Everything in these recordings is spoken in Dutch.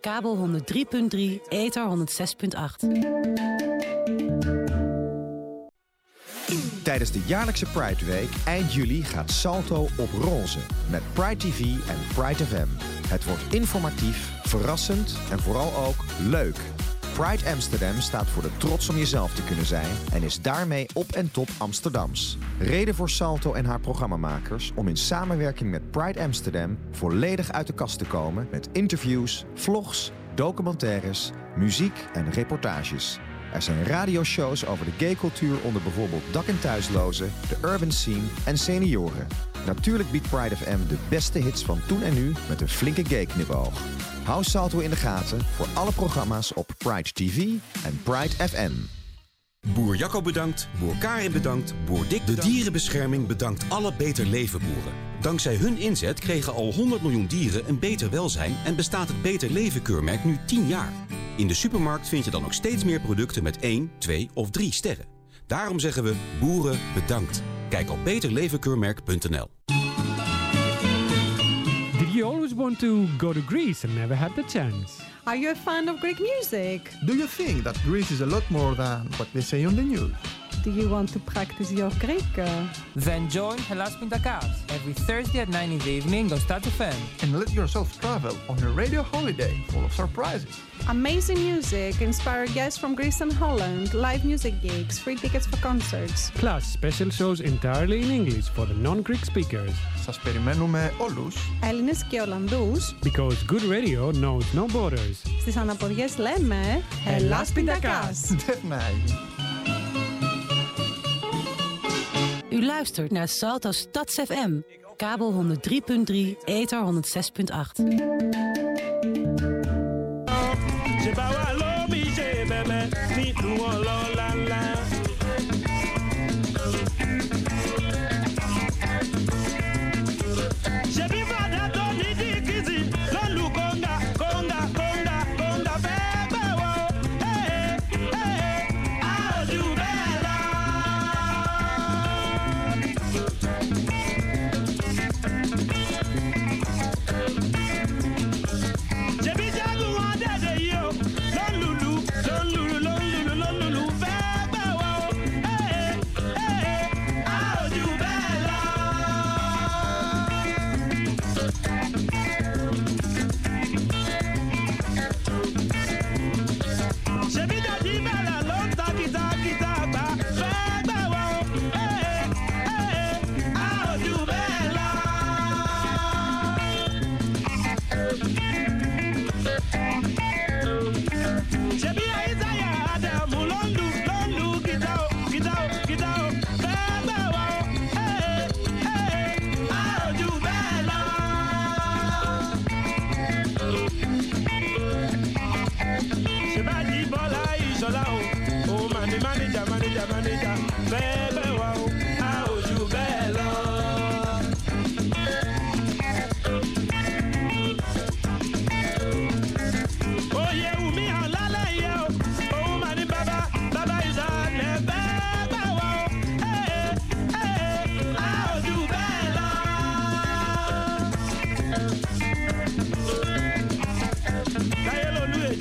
kabel 103.3, ether 106.8. Tijdens de jaarlijkse Pride Week eind juli gaat Salto op roze met Pride TV en Pride FM. Het wordt informatief, verrassend en vooral ook leuk. Pride Amsterdam staat voor de trots om jezelf te kunnen zijn en is daarmee op en top Amsterdams. Reden voor Salto en haar programmamakers om in samenwerking met Pride Amsterdam volledig uit de kast te komen met interviews, vlogs, documentaires, muziek en reportages. Er zijn radioshows over de gaycultuur onder bijvoorbeeld dak- en thuislozen, de urban scene en senioren. Natuurlijk biedt Pride FM de beste hits van toen en nu met een flinke gay-knipoog. Hou Salto in de gaten voor alle programma's op Pride TV en Pride FM. Boer Jacco bedankt, Boer Karin bedankt, Boer Dick De dierenbescherming bedankt alle Beter Leven boeren. Dankzij hun inzet kregen al 100 miljoen dieren een beter welzijn... en bestaat het Beter Leven keurmerk nu 10 jaar. In de supermarkt vind je dan ook steeds meer producten met 1, 2 of 3 sterren. Daarom zeggen we boeren bedankt. Kijk op beterlevenkeurmerk.nl want to go to Greece and never had the chance? Are you a fan of Greek music? Do you think that Greece is a lot more than what they say on the news? Do you want to practice your Greek? Then join Hellas Pintakas every Thursday at 9 in the evening on Start FM. And let yourself travel on a radio holiday full of surprises. Amazing music, inspire guests from Greece and Holland, live music gigs, free tickets for concerts. Plus special shows entirely in English for the non-Greek speakers. Σας περιμένουμε όλους. Έλληνες και Ολλανδούς. Because good radio knows no borders. Στις αναποδιές λέμε Ελλάς Πιντακάς. Δεν U luistert naar Salto Stads FM, kabel 103.3, ether 106.8.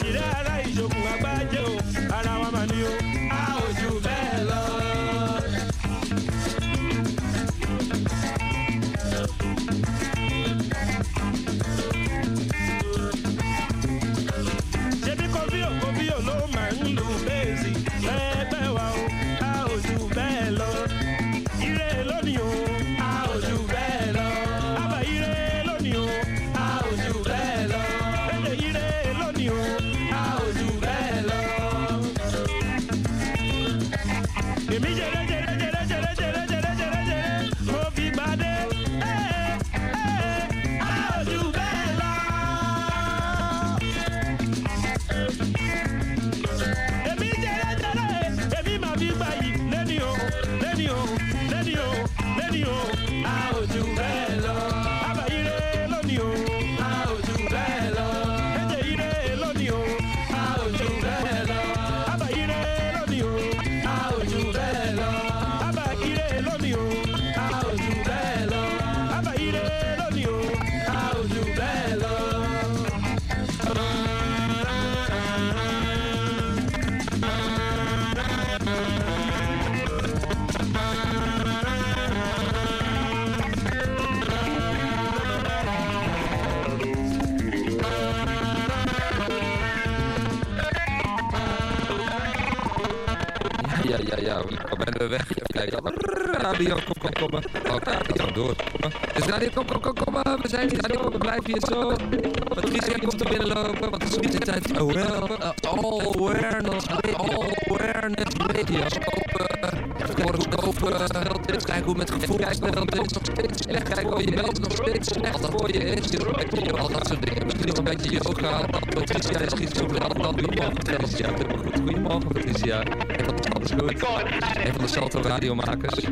Yeah. Radio, kom, kom, kom. Oh, gewoon door. Dus radio, kom, kom, kom, kom. We zijn hier, radio, we blijven hier zo. Patricia komt er binnenlopen, want het is de tijd. Oh, all awareness, all awareness radio. Open, worden kopen, kijken hoe met gevoel is nog steeds slecht. Kijken hoe je belt nog steeds slecht voor je is. Al dat soort dingen. Misschien een beetje yoga. Patricia is schizofreen. Dan Goedemorgen Patricia. Goedemorgen Patricia. Alles goed. Een van de Salto radiomakers.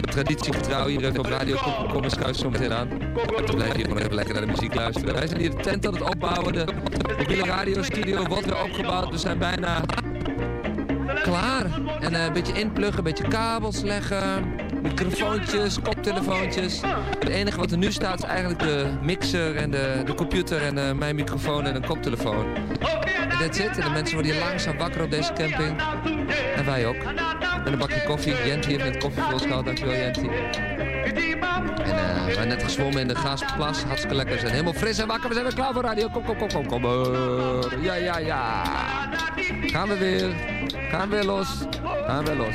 Traditiegetrouw hier op radio. Kom, kom eens schuis zo meteen aan. We blijven hier gewoon even lekker naar de muziek luisteren. Wij zijn hier de tent aan het opbouwen. De mobiele radiostudio wordt weer opgebouwd. We zijn bijna klaar. En uh, een beetje inpluggen, een beetje kabels leggen. Microfoontjes, koptelefoontjes. Het enige wat er nu staat is eigenlijk de mixer en de, de computer en uh, mijn microfoon en een koptelefoon. That's it. De mensen worden hier langzaam wakker op deze camping. En wij ook. En een bakje koffie. Jenty heeft net koffie voor ons. Dankjewel Jenty. En uh, we zijn net gezwommen in de Gaasplas. Hartstikke lekker. We zijn helemaal fris en wakker. We zijn weer klaar voor radio. Kom, kom, kom, kom, kom. Ja, ja, ja. Gaan we weer. Gaan weer los. Gaan weer los.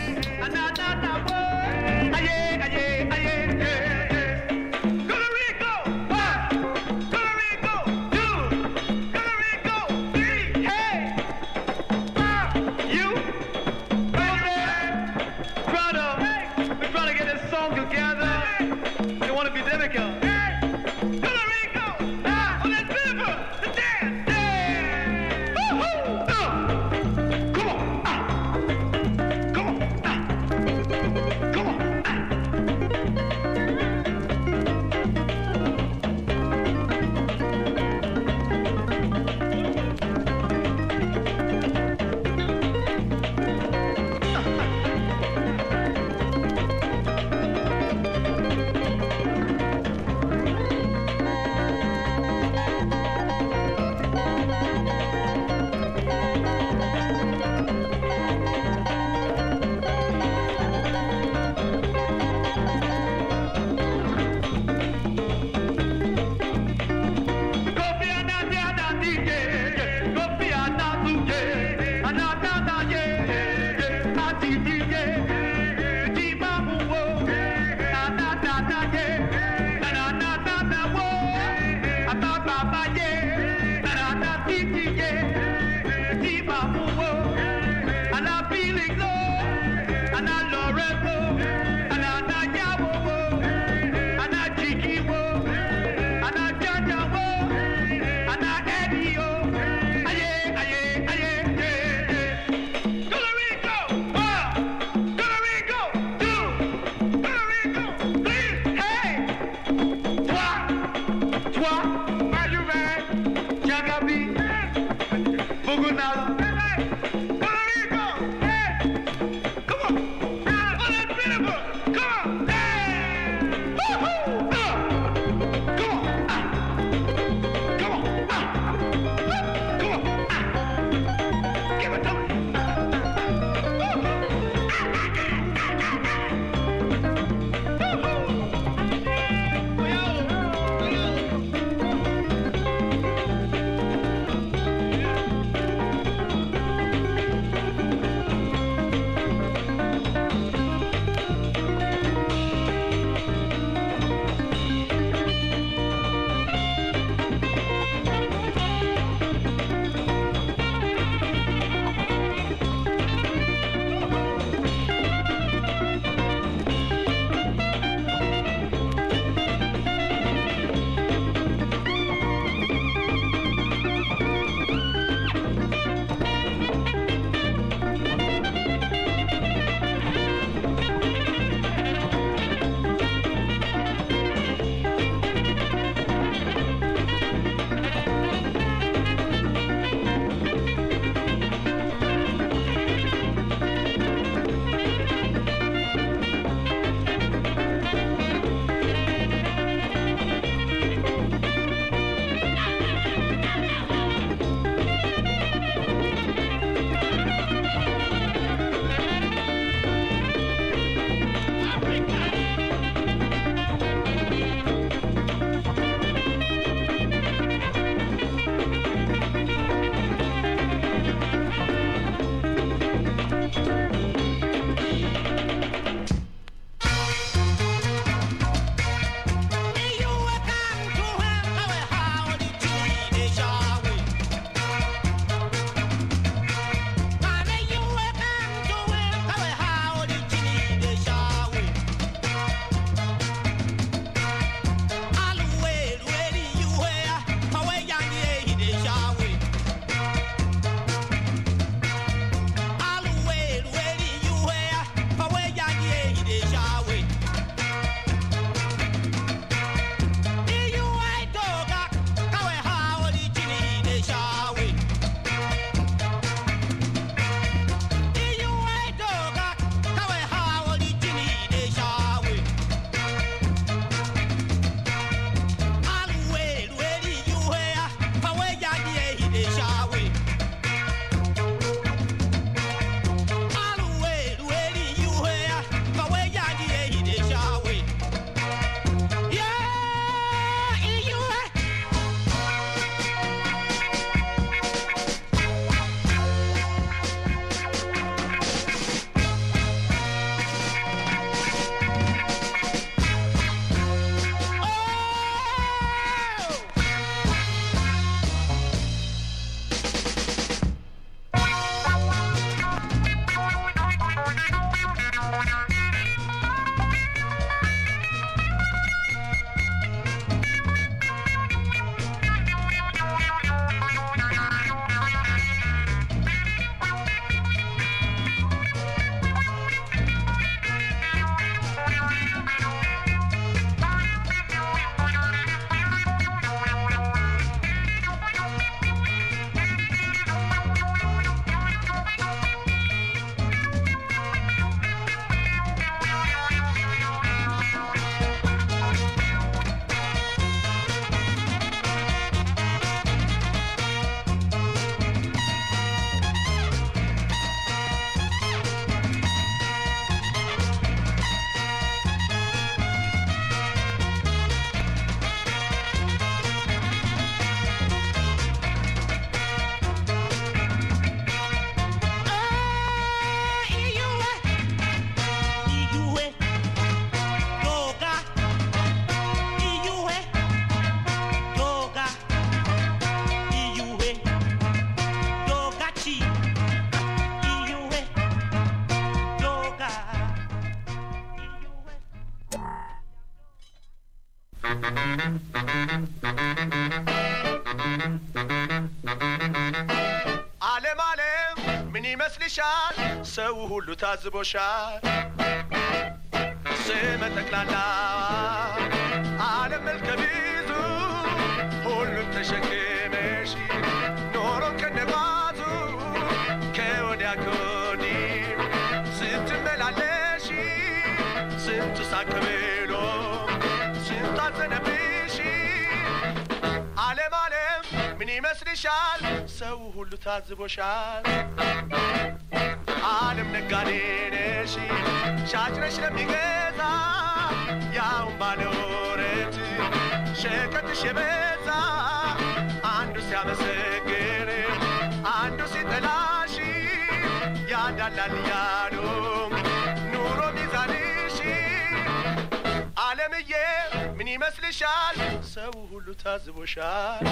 ዓለም ዓለም ምን ይመስልሻል? ሰው ሁሉ ታዝቦሻል። ስመ ጠቅላላ ዓለም መልከ ብዙ ሁሉም ተሸክመሽ ኖሮን ከነጓዙ ከወዲያ ከወዲህ ስትመላለሽ ስንቱ ሳቅ ሰው ሁሉ ታዝቦሻል። ዓለም ነጋዴ ነሽ ሻጭ ነሽ ለሚገዛ ያውን ባለ ወረት ሸቀጥሽ የበዛ አንዱ ሲያመሰግን አንዱ ሲጠላሽ ያዳላል እያሉ ኑሮ ሚዛንሽ ዓለምዬ ምን ይመስልሻል? ሰው ሁሉ ታዝቦሻል።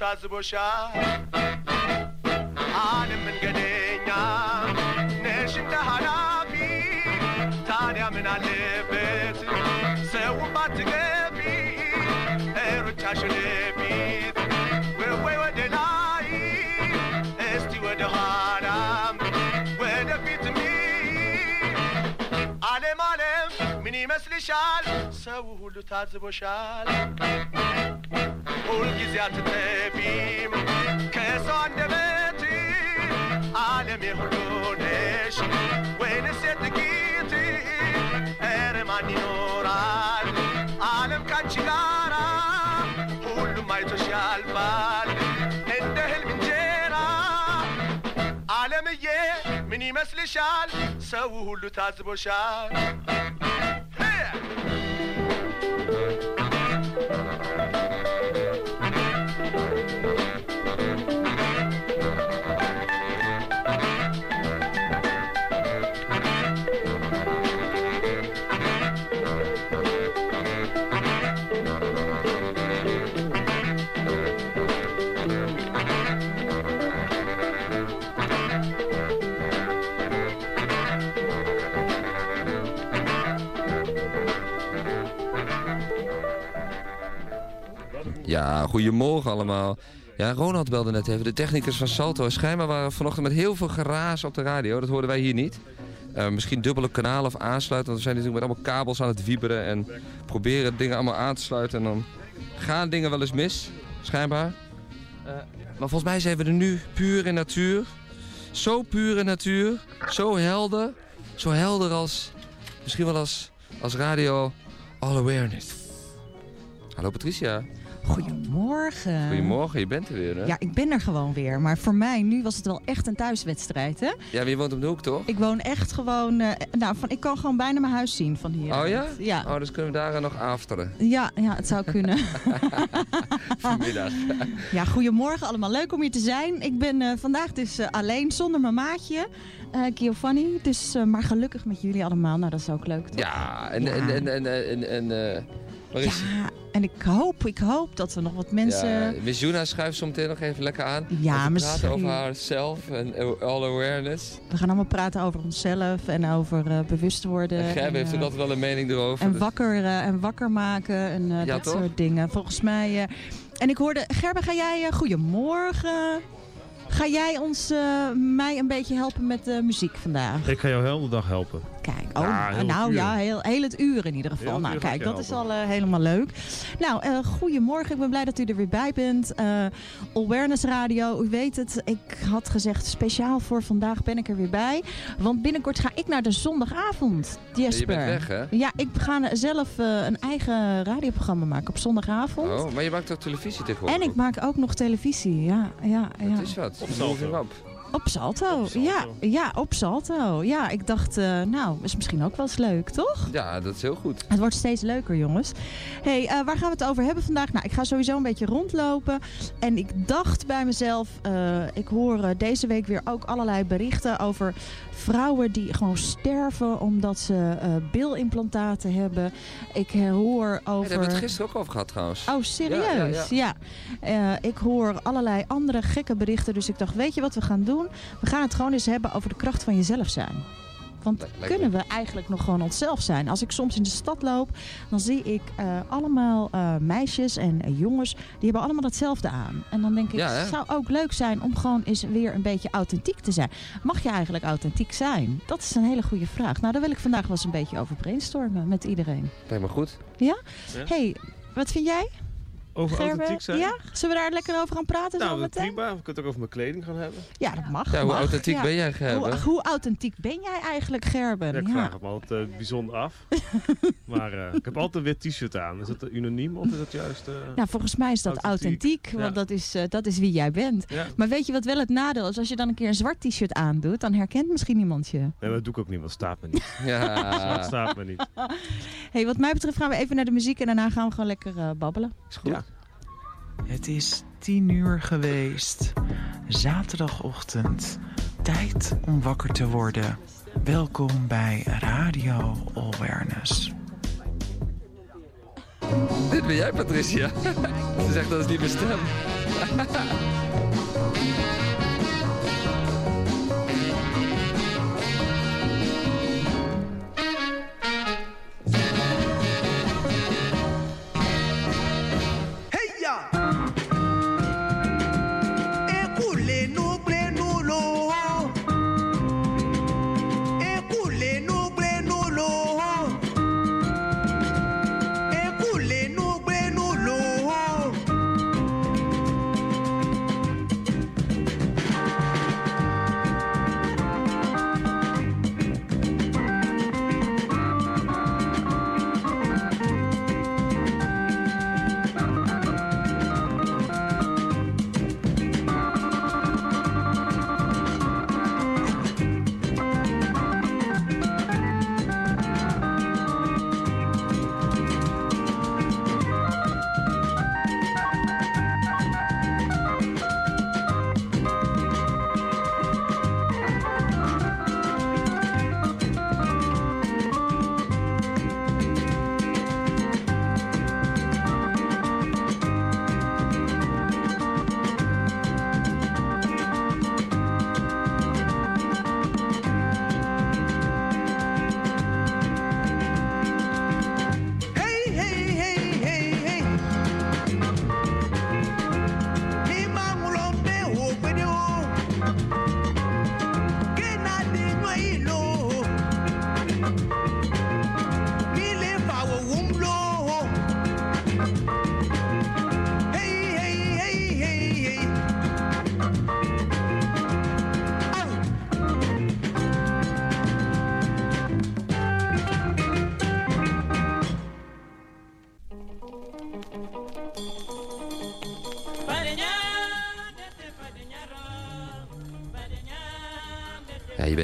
ሰው ሁሉ ታዝቦሻል። ዓለም መንገደኛ ነሽ እንደ ኃላፊ ታዲያ ምን አለበት ሰው ሁሉ ታዝቦሻል። ሁልጊዜ አትጠፊም ከሰው አንደበት ዓለም የሁሉ ነሽ ወይንስ የጥቂት? ኧረ ማን ይኖራል ዓለም ካንቺ ጋራ? ሁሉም አይቶሽ ያልፋል እንደ ህልም እንጀራ። ዓለምዬ ምን ይመስልሻል? ሰው ሁሉ ታዝቦሻል። Thank you. Ja, goedemorgen allemaal. Ja, Ronald belde net even. De technicus van Salto. Schijnbaar waren vanochtend met heel veel geraas op de radio. Dat hoorden wij hier niet. Eh, misschien dubbele kanalen of aansluiten. Want we zijn natuurlijk met allemaal kabels aan het wieberen. En proberen dingen allemaal aan te sluiten. En dan gaan dingen wel eens mis. Schijnbaar. Eh, maar volgens mij zijn we er nu puur in natuur. Zo puur in natuur. Zo helder. Zo helder als... Misschien wel als, als radio All Awareness. Hallo Patricia. Goedemorgen. Goedemorgen, je bent er weer hè? Ja, ik ben er gewoon weer. Maar voor mij, nu was het wel echt een thuiswedstrijd, hè? Ja, je woont op de hoek toch? Ik woon echt gewoon... eh, nou, van, ik kan gewoon bijna mijn huis zien van hier. Oh ja? Ja. Oh, dus kunnen we daar nog afteren. Ja, ja, het zou kunnen. Vanmiddag. ja, goedemorgen allemaal. Leuk om hier te zijn. Ik ben eh, vandaag dus eh, alleen, zonder mijn maatje, eh Giovanni. Dus, maar gelukkig met jullie allemaal. Nou, dat is ook leuk, toch? Ja, en... en, en, en, en, en eh, waar is Ja, en ik hoop, ik hoop dat er nog wat mensen... Ja, schuift zo meteen nog even lekker aan. Ja, te misschien. praten over haarzelf en all awareness. We gaan allemaal praten over onszelf en over eh, bewust worden. En Gerbe heeft eh, ook altijd wel een mening erover. En dus- wakker, eh, en wakker maken en eh, Ja, dat toch? soort dingen. Volgens mij. eh, en ik hoorde, Gerben, ga jij. eh, goedemorgen. Ga jij ons, eh, mij een beetje helpen met de muziek vandaag? Ik ga jou heel de dag helpen. Kijk, oh, Ja, heel nou het uur. ja, heel, heel het uur in ieder geval. Heel nou, kijk, dat is al eh, helemaal leuk. Nou, eh, goedemorgen. Ik ben blij dat u er weer bij bent. Eh, Awareness Radio, u weet het. Ik had gezegd, speciaal voor vandaag ben ik er weer bij. Want binnenkort ga ik naar de zondagavond, Jesper. Je bent weg, hè? Ja, ik ga zelf eh, een eigen radioprogramma maken op zondagavond. Oh, maar je maakt ook televisie tegenwoordig? En ik maak ook nog televisie, ja. ja, ja. Dat is wat. Op Salto. Ja, ja, op Salto. Ja, ik dacht, eh, nou, is misschien ook wel eens leuk, toch? Ja, dat is heel goed. Het wordt steeds leuker, jongens. hey, eh, waar gaan we het over hebben vandaag? Nou, ik ga sowieso een beetje rondlopen. En ik dacht bij mezelf, eh, ik hoor deze week weer ook allerlei berichten over vrouwen die gewoon sterven omdat ze bilimplantaten hebben. Ik hoor Ja, daar over... hebben we het gisteren ook over gehad trouwens. Oh, serieus? Ja, Ja. ik hoor allerlei andere gekke berichten. Dus ik dacht, weet je wat we gaan doen? We gaan het gewoon eens hebben over de kracht van jezelf zijn. Want kunnen we eigenlijk nog gewoon onszelf zijn? Als ik soms in de stad loop, dan zie ik eh, allemaal eh, meisjes en eh, jongens, die hebben allemaal hetzelfde aan. En dan denk ik, Ja, het zou ook leuk zijn om gewoon eens weer een beetje authentiek te zijn. Mag je eigenlijk authentiek zijn? Dat is een hele goede vraag. Nou, daar wil ik vandaag wel eens een beetje over brainstormen met iedereen. Me goed. Ja? Ja. hey, wat vind jij? Over Gerben? authentiek zijn? Ja? Zullen we daar lekker over gaan praten Nou, zo meteen? prima. We kunnen het ook over mijn kleding gaan hebben. Ja, dat mag. Ja, hoe mag. authentiek Ja. ben jij, Gerben? Hoe, hoe authentiek ben jij eigenlijk, Gerben? Ja, ik vraag het me altijd eh, bijzonder af. maar eh, ik heb altijd een wit t-shirt aan. Is dat unaniem of is dat juist... eh, Ja, volgens mij is dat authentiek, want Ja. dat, is, eh, dat is wie jij bent. Ja. Maar weet je wat wel het nadeel is? Als je dan een keer een zwart t-shirt aandoet, dan herkent misschien niemand je. Nee, maar dat doe ik ook niet, want het staat me niet. Ja. Zwart staat me niet. hey, wat mij betreft gaan we even naar de muziek en daarna gaan we gewoon lekker babbelen. Is goed. Het is tien uur geweest. Zaterdagochtend. Tijd om wakker te worden. Welkom bij Radio Awareness. Dit ben jij, Patricia. Ze zegt dat is niet mijn stem.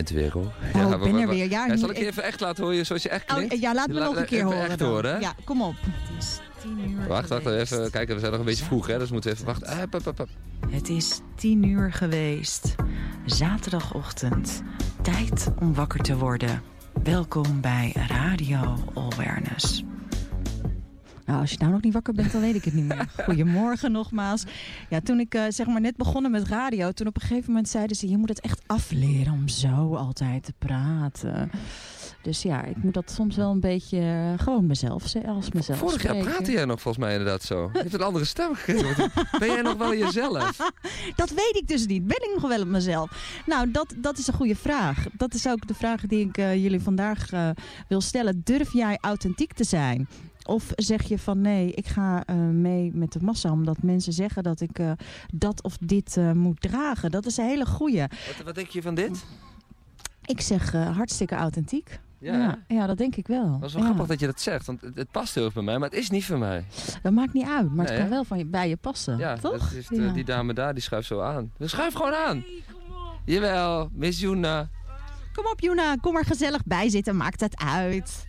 bent er weer hoor. Oh, ja, ik ben er weer. Ja, Ja, zal ik je even echt laten horen zoals je echt Oh, klinkt? ja, laat me nog een keer even horen echt dan. horen, hè? Ja, kom op. Het is tien uur Wacht, wacht geweest. even. Kijken, we zijn nog een beetje vroeg, hè? Dus we moeten even wachten. Ah, pap, pap, pap. Het is tien uur geweest. Zaterdagochtend. Tijd om wakker te worden. Welkom bij Radio Awareness. Nou, als je nou nog niet wakker bent, dan weet ik het niet meer. Goedemorgen nogmaals. Ja, toen ik eh, zeg maar net begonnen met radio, toen op een gegeven moment zeiden ze... je moet het echt afleren om zo altijd te praten. Dus ja, ik moet dat soms wel een beetje eh, gewoon mezelf, ze- als mezelf Vorig jaar praatte jij nog volgens mij inderdaad zo. Je hebt een andere stem gekregen. Ben jij nog wel jezelf? Dat weet ik dus niet. Ben ik nog wel op mezelf? Nou, dat, dat is een goede vraag. Dat is ook de vraag die ik eh, jullie vandaag wil stellen. Durf jij authentiek te zijn? Of zeg je van nee, ik ga eh, mee met de massa omdat mensen zeggen dat ik eh, dat of dit eh, moet dragen. Dat is een hele goeie. Wat, wat denk je van dit? Ik zeg eh, hartstikke authentiek. Ja, ja, ja, dat denk ik wel. Dat is wel Ja. grappig dat je dat zegt, want het, het past heel erg bij mij, maar het is niet voor mij. Dat maakt niet uit, maar Nee, het kan wel van je, bij je passen. Ja, toch? is de- Ja. die dame daar, die schuift zo aan. Dus schuif gewoon aan. Jawel, Miss Juna. Kom op, Juna, kom er gezellig bij zitten. Maakt het uit.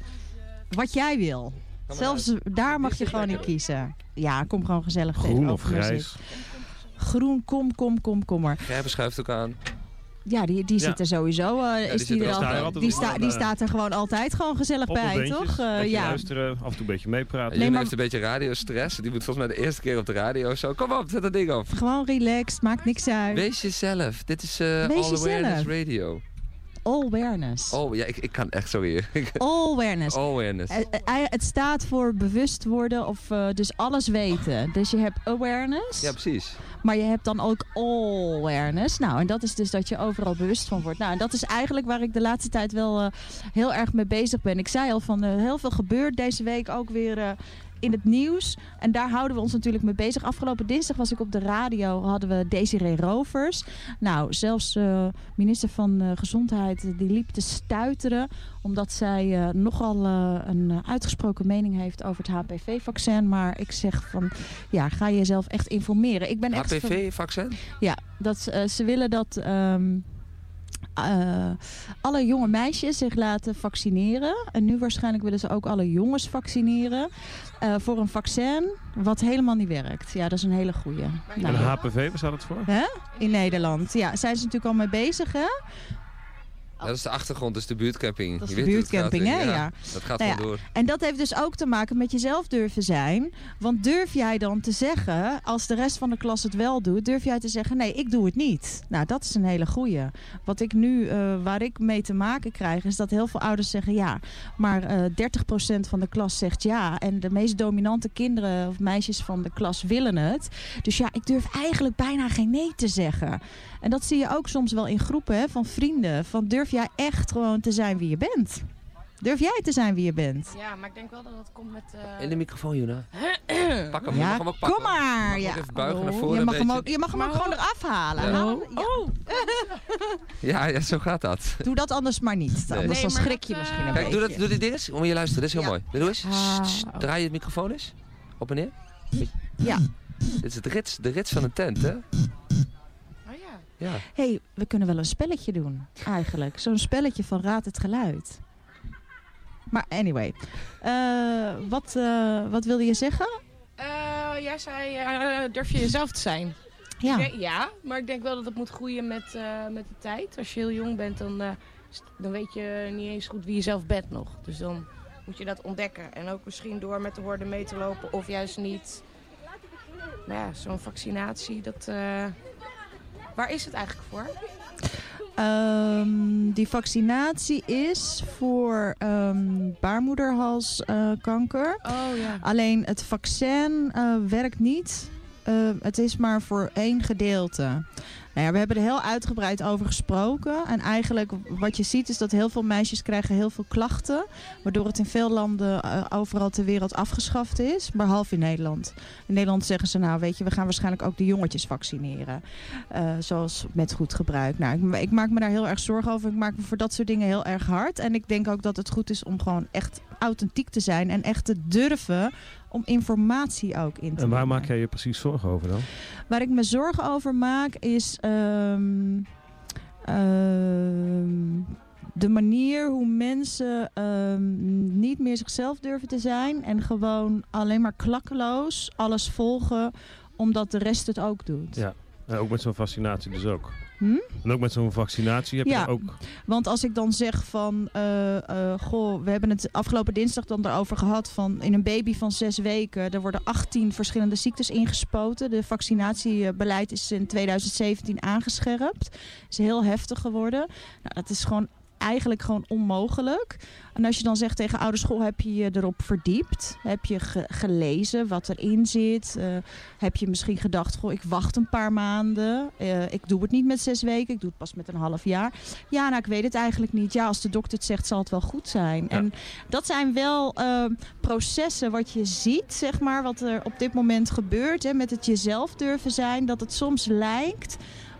Wat jij wil. Zelfs daar mag je gewoon in kiezen. Ja, kom gewoon gezellig Groen of grijs? Groen, kom, kom, kom, kom maar. Gerben schuift ook aan. Ja, die, die Ja. zit er sowieso. eh, die is die, er altijd. al- altijd die, sta, die eh, staat er gewoon altijd gewoon gezellig Op bij, toch? Eh, beetje ja. luisteren, af en toe een beetje meepraten. Nee, maar- heeft een beetje radiostress. Die moet volgens mij de eerste keer op de radio zo. Kom op, zet dat ding op. Gewoon relaxed, maakt niks uit. Wees jezelf. Dit is eh Wees All Awareness jezelf. Radio. All awareness. Oh ja, ik, ik kan echt, sorry. All awareness. All Awareness. Eh, eh, Het staat voor bewust worden of eh, dus alles weten. Dus je hebt awareness. Ja, precies. Maar je hebt dan ook all awareness. Nou, en dat is dus dat je overal bewust van wordt. Nou, en dat is eigenlijk waar ik de laatste tijd wel eh, heel erg mee bezig ben. Ik zei al van eh, heel veel gebeurt deze week ook weer eh, in het nieuws. En daar houden we ons natuurlijk mee bezig. Afgelopen dinsdag was ik op de radio, hadden we Desiree Rovers. Nou, zelfs eh minister van eh, Gezondheid, eh, die liep te stuiteren. Omdat zij nogal een uitgesproken mening heeft over het HPV-vaccin. Maar ik zeg van, ja, ga jezelf echt informeren. Ik ben echt ver- HPV-vaccin? ja, dat, ze willen dat ehm, eh, alle jonge meisjes zich laten vaccineren. En nu waarschijnlijk willen ze ook alle jongens vaccineren. eh, voor een vaccin wat helemaal niet werkt. Ja, dat is een hele goeie. En Nou, HPV, waar staat het voor? hè? In Nederland. Ja, zijn ze natuurlijk al mee bezig, hè? Dat is de achtergrond, dat is de buurtcamping. Dat is Je de buurtcamping, hè? Ja, Ja. Dat gaat Nou ja, door. En dat heeft dus ook te maken met jezelf durven zijn. Want durf jij dan te zeggen, als de rest van de klas het wel doet, durf jij te zeggen, nee, ik doe het niet. Nou, dat is een hele goeie. Wat ik nu, eh, waar ik mee te maken krijg, is dat heel veel ouders zeggen ja. Maar eh 30% van de klas zegt ja. En de meest dominante kinderen of meisjes van de klas willen het. Dus ja, ik durf eigenlijk bijna geen nee te zeggen. En dat zie je ook soms wel in groepen hè, van vrienden. Van durf jij echt gewoon te zijn wie je bent? Durf jij te zijn wie je bent? Ja, maar ik denk wel dat het komt met... eh, In de microfoon, Juna. Pak hem, je Ja, mag hem ook pakken. kom maar. Je mag Ja. ook even buigen naar voren je, mag hem beetje. ook, je mag hem ook gewoon eraf halen. Ja. Oh, Ja, ja, zo gaat dat. Doe dat anders maar niet. Nee. Anders dan Nee, schrik je dat, misschien een eh, Kijk, doe, dat, beetje. doe dit ding eens. Om je luisteren, dit is heel Ja. mooi. Doe eens. Ah. Draai je het microfoon eens. Op en neer. Ja. Dit is de rits, de rits van een tent, hè? Ja. Hey, we kunnen wel een spelletje doen, eigenlijk. Zo'n spelletje van Raad het Geluid. Maar anyway, Eh, wat, eh, wat wilde je zeggen? Eh, jij zei, eh, durf je jezelf te zijn? Ja. Ja, maar ik denk wel dat het moet groeien met, eh, met de tijd. Als je heel jong bent, dan, eh, dan weet je niet eens goed wie je zelf bent nog. Dus dan moet je dat ontdekken. En ook misschien door met de horde mee te lopen of juist niet. Maar ja, zo'n vaccinatie, dat... waar is het eigenlijk voor? Ehm, die vaccinatie is voor ehm baarmoederhalskanker. Oh ja. Alleen het vaccin eh, werkt niet. Eh, het is maar voor één gedeelte. Nou ja, we hebben er heel uitgebreid over gesproken. En eigenlijk wat je ziet is dat heel veel meisjes krijgen heel veel klachten. Waardoor het in veel landen eh, overal ter wereld afgeschaft is. Behalve in Nederland. In Nederland zeggen ze nou weet je, we gaan waarschijnlijk ook de jongetjes vaccineren. Eh, zoals met goed gebruik. Nou, ik, ik maak me daar heel erg zorgen over. Ik maak me voor dat soort dingen heel erg hard. En ik denk ook dat het goed is om gewoon echt authentiek te zijn. En echt te durven om informatie ook in te En waar nemen. maak jij je precies zorgen over dan? Waar ik me zorgen over maak is ehm, ehm, de manier hoe mensen ehm, niet meer zichzelf durven te zijn en gewoon alleen maar klakkeloos alles volgen omdat de rest het ook doet. Ja, en ook met zo'n vaccinatie dus ook. Hm? En ook met zo'n vaccinatie heb Ja. je ook... Want als ik dan zeg van, eh, eh, goh, we hebben het afgelopen dinsdag dan erover gehad van in een baby van zes weken, er worden 18 verschillende ziektes ingespoten. De vaccinatiebeleid is in 2017 aangescherpt. Is heel heftig geworden. Nou, dat is gewoon eigenlijk gewoon onmogelijk. En als je dan zegt tegen ouderschool, heb je je erop verdiept? Heb je ge- gelezen wat erin zit? Eh, heb je misschien gedacht, goh, ik wacht een paar maanden. Eh, ik doe het niet met zes weken, ik doe het pas met een half jaar. Ja, nou, ik weet het eigenlijk niet. Ja, als de dokter het zegt, zal het wel goed zijn. En dat zijn wel eh, processen wat je ziet, zeg maar, wat er op dit moment gebeurt. Hè, met het jezelf durven zijn. Dat het soms lijkt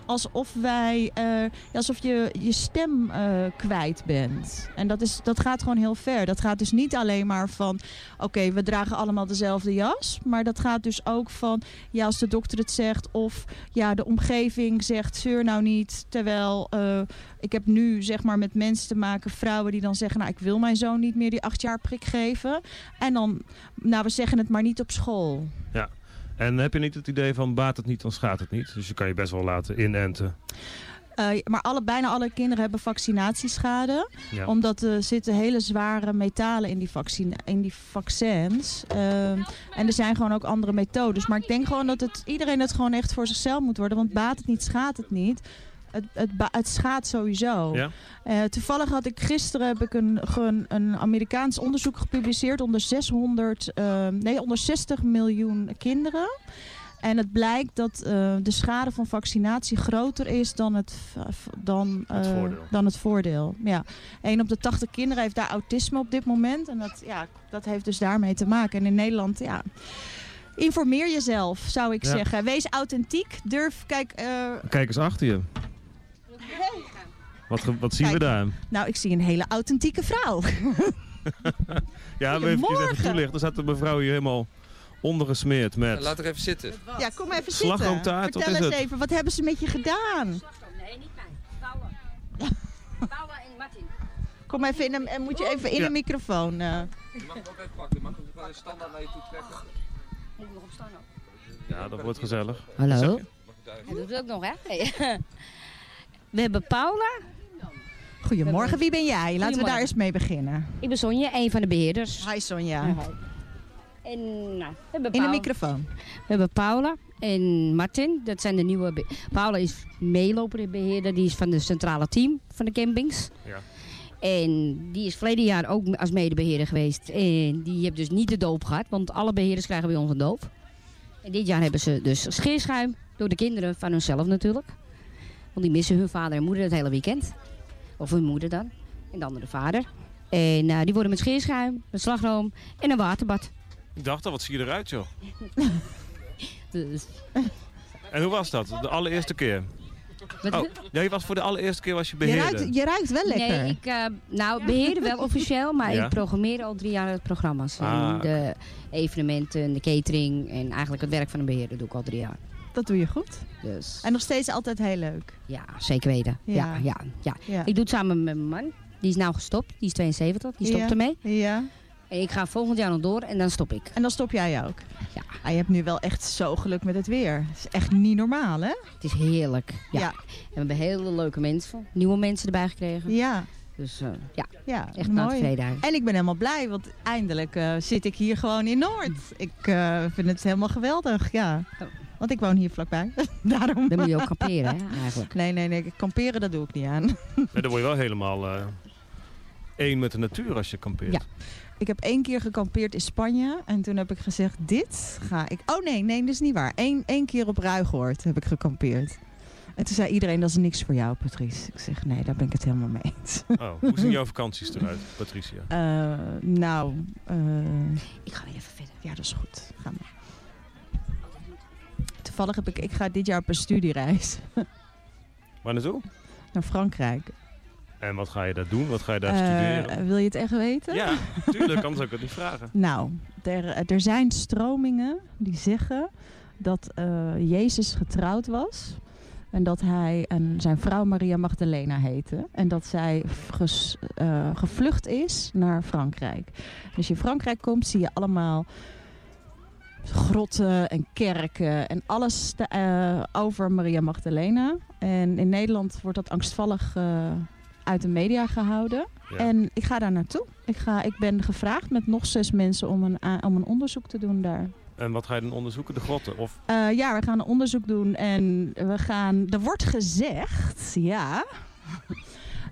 alsof wij, eh, alsof je je stem eh, kwijt bent. En dat, is, dat gaat gewoon heel ver. Dat gaat dus niet alleen maar van, oké, we dragen allemaal dezelfde jas. Maar dat gaat dus ook van, ja, als de dokter het zegt of ja, de omgeving zegt, zeur nou niet. Terwijl eh, ik heb nu zeg maar met mensen te maken, vrouwen die dan zeggen, nou, ik wil mijn zoon niet meer die acht jaar prik geven. En dan, nou, we zeggen het maar niet op school. Ja. En heb je niet het idee van baat het niet, dan schaadt het niet? Dus je kan je best wel laten inenten. Uh, maar alle, bijna alle kinderen hebben vaccinatieschade. Ja. Omdat er zitten hele zware metalen in die, vaccin in die vaccins. Uh, en er zijn gewoon ook andere methodes. Maar ik denk gewoon dat het, iedereen het gewoon echt voor zichzelf moet worden. Want baat het niet, schaadt het niet. Het, het, het schaadt sowieso. Ja? Uh, toevallig had ik gisteren heb ik een, een, een Amerikaans onderzoek gepubliceerd onder 600, uh, nee, onder 60 miljoen kinderen. En het blijkt dat uh, de schade van vaccinatie groter is dan het, dan, het voordeel. dan het voordeel. Ja. 1 op de 80 kinderen heeft daar autisme op dit moment. En dat, ja, dat heeft dus daarmee te maken. En in Nederland, ja. Informeer jezelf, zou ik Ja. zeggen. Wees authentiek. Durf, kijk. uh, Kijk eens achter je. Wat, wat zien we daar? nou, ik zie een hele authentieke vrouw. Ja, we even even toelichten. Er staat een mevrouw hier helemaal ondergesmeerd met... Laat er even zitten. Ja, kom even Slagroomtaart, zitten. wat Vertel eens het? even, wat hebben ze met je gedaan? Nee, niet mij. Bouwen. Bouwen en Martin. Kom even in, een, en moet je even in Ja. de microfoon. eh. Je mag hem ook even pakken. Je mag hem gewoon standaard naar je toe trekken. Moet ik nog op staan ook? Ja, dat wordt gezellig. Hallo? Hij doet het ook nog, hè? We hebben Paula. Goedemorgen, wie ben jij? Laten we daar eens mee beginnen. Ik ben Sonja, een van de beheerders. Hi Sonja. Hi. En nou, we hebben In de Paula. microfoon. We hebben Paula en Martin. Dat zijn de nieuwe... Paula is meeloper beheerder. Die is van het centrale team van de campings. Ja. En die is verleden jaar ook als medebeheerder geweest. En die heeft dus niet de doop gehad. Want alle beheerders krijgen bij ons een doop. En dit jaar hebben ze dus scheerschuim. Door de kinderen van hunzelf natuurlijk. Want die missen hun vader en moeder het hele weekend. Of hun moeder dan. En de andere vader. En eh, die worden met scheerschuim, met slagroom en een waterbad. Ik dacht al, wat zie je eruit joh. Dus En hoe was dat? De allereerste keer? Oh, ja, je was voor de allereerste keer was je Je beheerder. ruikt, je ruikt wel lekker. Nee, ik eh, nou, beheer wel officieel, maar Ja? ik programmeer al drie jaar het programma's. Ah, En de evenementen, de catering en eigenlijk het werk van een beheerder doe ik al drie jaar. Dat doe je goed. Dus En nog steeds altijd heel leuk. ja, zeker weten. Ja. Ja. Ja, ja, Ja. Ik doe het samen met mijn man. Die is nou gestopt. Die is 72. Die stopt Ja. ermee. Ja. En ik ga volgend jaar nog door en dan stop ik. En dan stop jij ook. Ja. Ah, je hebt nu wel echt zo geluk met het weer. Het is echt niet normaal, hè? Het is heerlijk. Ja. En we hebben hele leuke mensen, nieuwe mensen erbij gekregen. Ja. Dus eh, ja, Ja, echt mooi. tevredenheid. En ik ben helemaal blij, want eindelijk eh, zit ik hier gewoon in Noord. Ik eh, vind het helemaal geweldig, ja. Want ik woon hier vlakbij. Daarom. Dan moet je ook kamperen, hè, eigenlijk. Nee, nee, nee. Kamperen, dat doe ik niet aan. Nee, dan word je wel helemaal eh, één met de natuur als je kampeert. Ja. Ik heb één keer gekampeerd in Spanje. En toen heb ik gezegd, dit ga ik... Oh nee, nee, dat is niet waar. Eén, één keer op Ruigoord heb ik gekampeerd. En toen zei iedereen, dat is niks voor jou, Patrice. Ik zeg, nee, daar ben ik het helemaal mee eens. Oh, hoe zien jouw vakanties eruit, Patricia? Eh, nou, eh, Ik ga weer even verder. ja, dat is goed. Ga maar. Toevallig heb ik, ik ga dit jaar op een studiereis Waar naartoe? naar Frankrijk. En wat ga je daar doen? Wat ga je daar Eh, studeren? wil je het echt weten? Ja, tuurlijk, anders zou ik het niet vragen. Nou, er, er zijn stromingen die zeggen dat eh, Jezus getrouwd was. En dat hij en zijn vrouw Maria Magdalena heette. En dat zij ges- eh, gevlucht is naar Frankrijk. Dus als je in Frankrijk komt, zie je allemaal grotten en kerken en alles te- eh, over Maria Magdalena. En in Nederland wordt dat angstvallig eh, uit de media gehouden. Ja. En ik ga daar naartoe. Ik, ga, ik ben gevraagd met nog zes mensen om een, a- om een onderzoek te doen daar. En wat ga je dan onderzoeken? De grotten? Of Eh, ja, we gaan een onderzoek doen en we gaan. Er wordt gezegd, ja,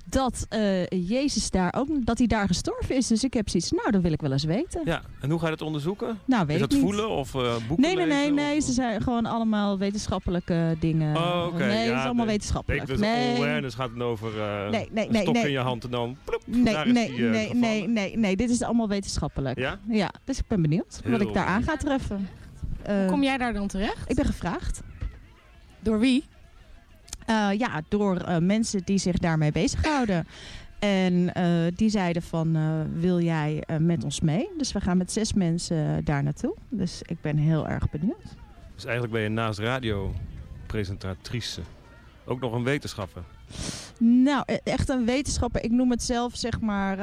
dat eh, Jezus daar ook, dat hij daar gestorven is. Dus ik heb zoiets, nou, dat wil ik wel eens weten. Ja, en hoe ga je dat onderzoeken? Nou, weet is ik dat niet. voelen of eh, boeken Nee, nee, nee, lezen, nee. Ze zijn gewoon allemaal wetenschappelijke dingen. Oh, oké. Nee, ja, het is allemaal nee. wetenschappelijk. Ik, dus nee. awareness gaat het over eh, Nee, nee, nee, stok nee. in je hand en dan ploep, Nee, daar is nee, die, nee, gevallen. nee, nee, nee. Dit is allemaal wetenschappelijk. Ja? Ja, dus ik ben benieuwd wat ik daar aan ga treffen. Hoe kom jij daar dan terecht? Ik ben gevraagd. Door wie? Eh, ja, door eh, mensen die zich daarmee bezighouden. En eh, die zeiden van, wil jij met ons mee? Dus we gaan met zes mensen daar naartoe. Dus ik ben heel erg benieuwd. Dus eigenlijk ben je naast radiopresentatrice ook nog een wetenschapper. Nou, e- echt een wetenschapper. Ik noem het zelf zeg maar,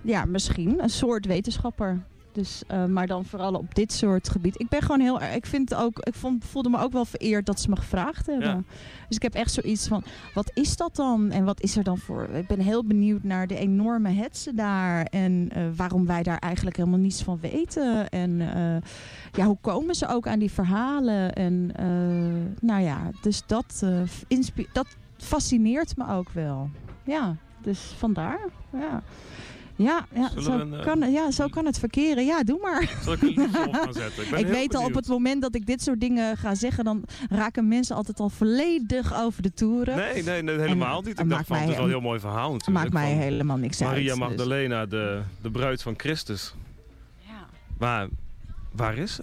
ja, misschien een soort wetenschapper. Dus, eh, maar dan vooral op dit soort gebied. Ik ben gewoon heel erg. Ik vind ook. Ik vond, voelde me ook wel vereerd dat ze me gevraagd hebben. Ja. Dus ik heb echt zoiets van. Wat is dat dan? En wat is er dan voor? Ik ben heel benieuwd naar de enorme hetsen daar. En eh, waarom wij daar eigenlijk helemaal niets van weten. En eh, ja, hoe komen ze ook aan die verhalen? En nou ja, dus dat, dat fascineert me ook wel. Ja, dus vandaar. Ja. Ja, ja, Zullen zo, een, eh, kan, ja, zo kan het verkeren. Ja, doe maar. Zal ik een liedje op gaan zetten? Ik, ben Ik heel weet al op het moment dat ik dit soort dingen ga zeggen, dan raken mensen altijd al volledig over de toeren. Nee, nee, nee helemaal En, niet. Ik dacht maakt van, het mij- is wel een heel mooi verhaal natuurlijk. maakt mij van helemaal niks uit, Maria dus- Magdalena, de, de bruid van Christus. Ja. Maar waar is ze?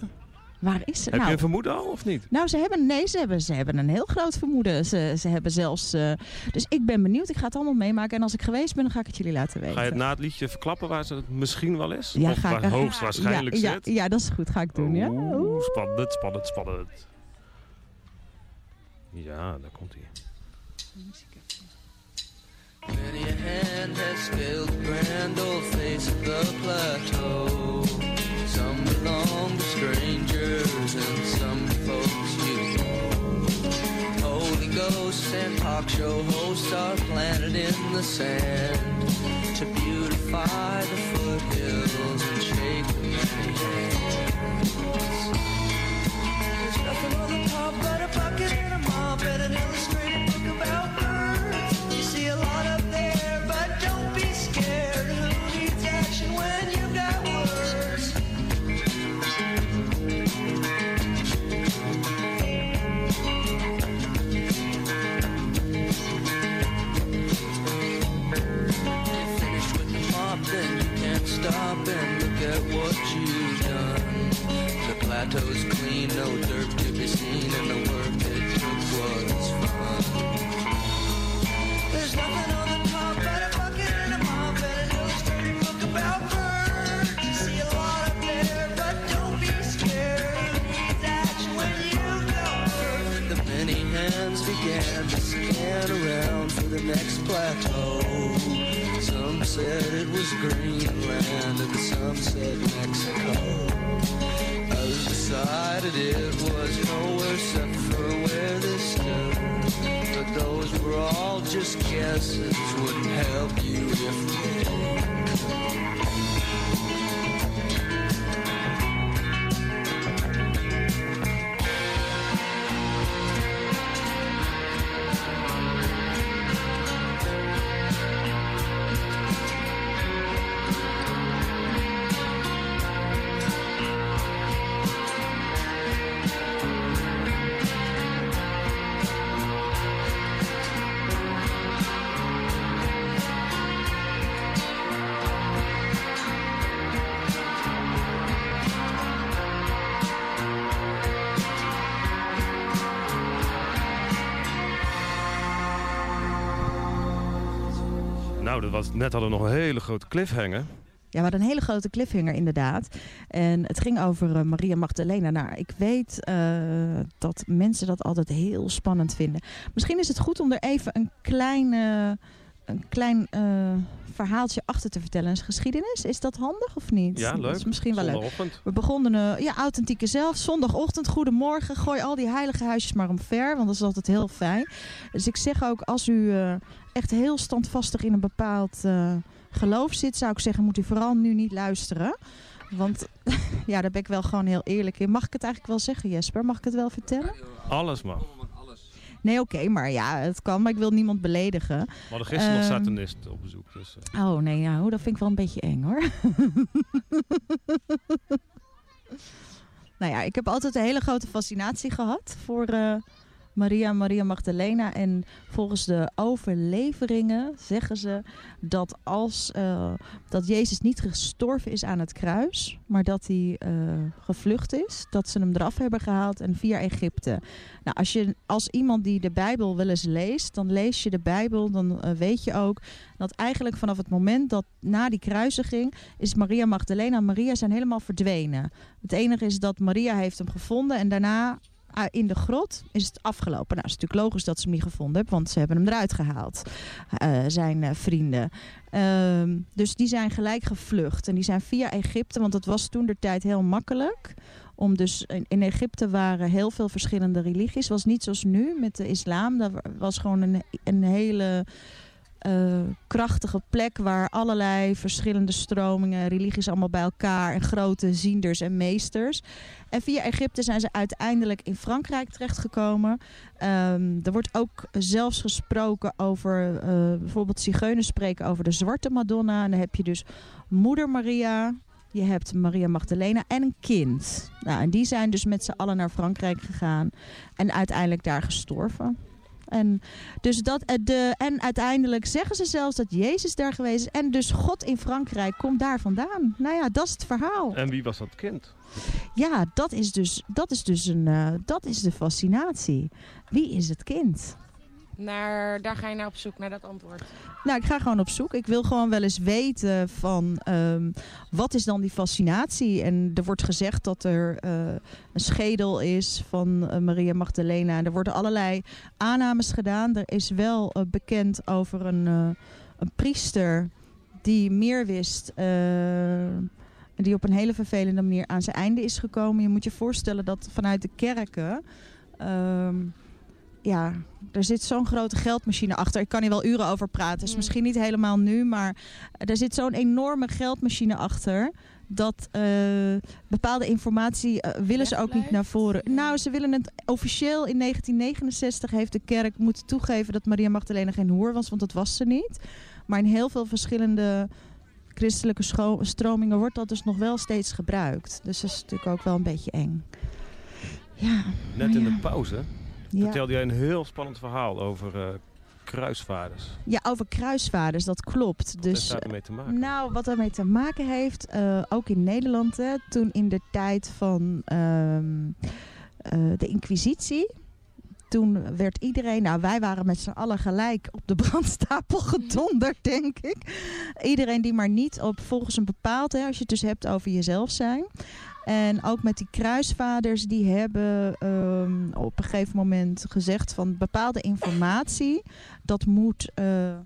Waar is ze? Heb je nou, een vermoeden al of niet? nou, ze hebben, nee, ze hebben, ze hebben een heel groot vermoeden. Ze, ze hebben zelfs, eh, dus ik ben benieuwd. Ik ga het allemaal meemaken. En als ik geweest ben, dan ga ik het jullie laten weten. Ga je het na het liedje verklappen waar ze misschien wel is? Ja, of ga ik- waar hoogstwaarschijnlijk ja, zit? Ja, ja, dat is goed. Ga ik doen, ja. Oeh, spannend, spannend, spannend. Ja, daar komt hij. Many a hand has scaled the grand old face of the plateau. And some folks you. Holy ghosts and talk show hosts are planted in the sand to beautify the foothills stop and look at what you've done. The plateau's clean, no dirt to be seen, and the work it took was fun. There's nothing began to scan around for the next plateau. Some said it was Greenland and some said Mexico. Others decided it was nowhere except for where they stood. But those were all just guesses, wouldn't help you if Was, net hadden we nog een hele grote cliffhanger. Ja, we hadden een hele grote cliffhanger inderdaad. En het ging over eh, Maria Magdalena. Nou, ik weet eh, dat mensen dat altijd heel spannend vinden. Misschien is het goed om er even een klein, eh, een klein eh, verhaaltje achter te vertellen. Een geschiedenis. Is dat handig of niet? Ja, leuk. Dat is misschien wel leuk. Zondagochtend. We begonnen, eh, ja, authentieke zelf. Zondagochtend, goedemorgen. Gooi al die heilige huisjes maar omver, want dat is altijd heel fijn. Dus ik zeg ook, als u eh, echt heel standvastig in een bepaald geloof zit, zou ik zeggen, moet u vooral nu niet luisteren. Want ja, daar ben ik wel gewoon heel eerlijk in. Mag ik het eigenlijk wel zeggen, Jesper? Mag ik het wel vertellen? Alles mag. Nee, oké, maar ja, het kan, maar ik wil niemand beledigen. We hadden gisteren nog Ehm, satanisten op bezoek. Dus, eh, Oh nee, oh, dat vind ik wel een beetje eng hoor. nou ja, ik heb altijd een hele grote fascinatie gehad voor eh, Maria Maria Magdalena. En volgens de overleveringen zeggen ze dat als eh, dat Jezus niet gestorven is aan het kruis, maar dat hij eh, gevlucht is, dat ze hem eraf hebben gehaald en via Egypte. Nou, als je als iemand die de Bijbel wel eens leest, dan lees je de Bijbel, dan eh, weet je ook dat eigenlijk vanaf het moment dat na die kruisiging is Maria Magdalena en Maria zijn helemaal verdwenen. Het enige is dat Maria heeft hem gevonden en daarna in de grot is het afgelopen. Nou, het is natuurlijk logisch dat ze hem niet gevonden hebben, want ze hebben hem eruit gehaald, eh, zijn eh, vrienden. Ehm, dus die zijn gelijk gevlucht en die zijn via Egypte, want dat was toen de tijd heel makkelijk. Om dus in, Egypte waren heel veel verschillende religies. was niet zoals nu met de islam. Dat was gewoon een, een hele eh, krachtige plek waar allerlei verschillende stromingen, religies allemaal bij elkaar en grote zienders en meesters. En via Egypte zijn ze uiteindelijk in Frankrijk terechtgekomen. Ehm, er wordt ook zelfs gesproken over, eh, bijvoorbeeld zigeuners spreken over de zwarte Madonna. En dan heb je dus moeder Maria, je hebt Maria Magdalena en een kind. Nou, en die zijn dus met z'n allen naar Frankrijk gegaan en uiteindelijk daar gestorven. En, dus dat, eh, de, en uiteindelijk zeggen ze zelfs dat Jezus daar geweest is. En dus God in Frankrijk komt daar vandaan. Nou ja, dat is het verhaal. En wie was dat kind? Ja, dat is dus, dat is dus een, eh, dat is de fascinatie. Wie is het kind? Naar, daar ga je naar op zoek, naar dat antwoord. Nou, ik ga gewoon op zoek. Ik wil gewoon wel eens weten van ehm, wat is dan die fascinatie? En er wordt gezegd dat er eh, een schedel is van eh, Maria Magdalena. En er worden allerlei aannames gedaan. Er is wel eh, bekend over een, een priester die meer wist. die op een hele vervelende manier aan zijn einde is gekomen. Je moet je voorstellen dat vanuit de kerken. ehm, ja, er zit zo'n grote geldmachine achter. Ik kan hier wel uren over praten. is misschien niet helemaal nu, maar er zit zo'n enorme geldmachine achter. Dat eh, bepaalde informatie eh, willen ze ook niet naar voren. Nou, ze willen het officieel in 1969 heeft de kerk moeten toegeven dat Maria Magdalena geen hoer was, want dat was ze niet. Maar in heel veel verschillende christelijke stromingen wordt dat dus nog wel steeds gebruikt. Dus dat is natuurlijk ook wel een beetje eng. Ja. Net in ja. de pauze Ja. vertelde jij een heel spannend verhaal over eh, kruisvaarders. Ja, over kruisvaarders, dat klopt. Wat dus, heeft daarmee te maken? Nou, wat daarmee te maken heeft, eh, ook in Nederland, hè, toen in de tijd van ehm, eh, de Inquisitie. Toen werd iedereen, nou wij waren met z'n allen gelijk op de brandstapel gedonderd, denk ik. Iedereen die maar niet op volgens een bepaald, hè, als je het dus hebt over jezelf zijn. En ook met die kruisvaders, die hebben ehm, op een gegeven moment gezegd van bepaalde informatie, dat moet, eh,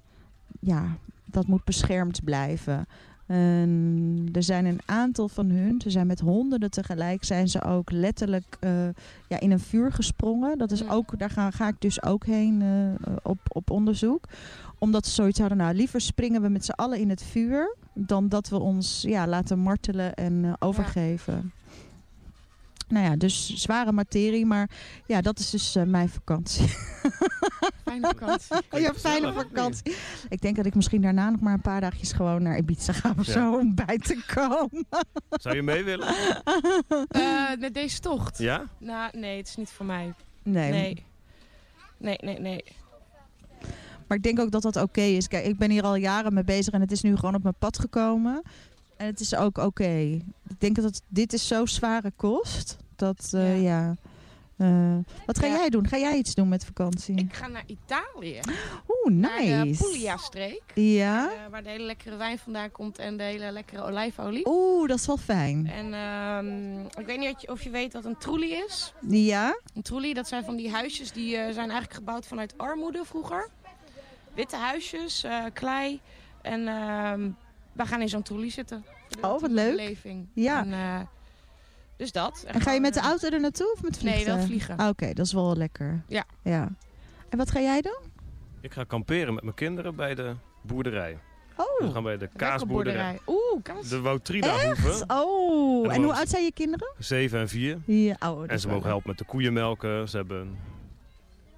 ja, dat moet beschermd blijven. En er zijn een aantal van hun, ze zijn met honderden tegelijk, zijn ze ook letterlijk eh, ja, in een vuur gesprongen. Dat is ook, daar ga, ga ik dus ook heen eh, op, op onderzoek. Omdat ze zoiets hadden, nou liever springen we met z'n allen in het vuur, dan dat we ons ja, laten martelen en eh, overgeven. Nou ja, dus zware materie, maar ja, dat is dus eh, mijn vakantie. Fijne vakantie. ja, fijne vakantie. Ik denk dat ik misschien daarna nog maar een paar dagjes gewoon naar Ibiza ga of Ja. zo om bij te komen. Zou je mee willen? Eh, met deze tocht? Ja? Nou, nee, het is niet voor mij. Nee. Nee, nee, nee. nee. Maar ik denk ook dat dat oké is. Kijk, ik ben hier al jaren mee bezig en het is nu gewoon op mijn pad gekomen. En het is ook oké. Ik denk dat het, dit is zo zware kost. Dat, eh, ja. Eh, wat ga Ja. jij doen? Ga jij iets doen met vakantie? Ik ga naar Italië. Oeh, Naar de nice. Puglia-streek. Ja? Eh, waar de hele lekkere wijn vandaan komt en de hele lekkere olijfolie. Oeh, dat is wel fijn. En ehm, ik weet niet of je, weet wat een troelie is. Ja? Een troelie, dat zijn van die huisjes die zijn eigenlijk gebouwd vanuit armoede vroeger. Witte huisjes, eh, klei. En ehm wij gaan in zo'n troelie zitten. Oh, wat leuk. Beleving. Ja. En, eh, dus dat. En ga je met de auto er naartoe of met Nee, vliegen? wel vliegen. Ah, Oké, dat is wel lekker. Ja. ja. En wat ga jij doen? Ik ga kamperen met mijn kinderen bij de boerderij. Oh, Dus we gaan bij de kaasboerderij. Oeh, kaas. De. Echt? Oh, En en hoe oud zijn je kinderen? Zeven en vier. Ja, oh, en ze mogen helpen met de koeien melken. Ze hebben een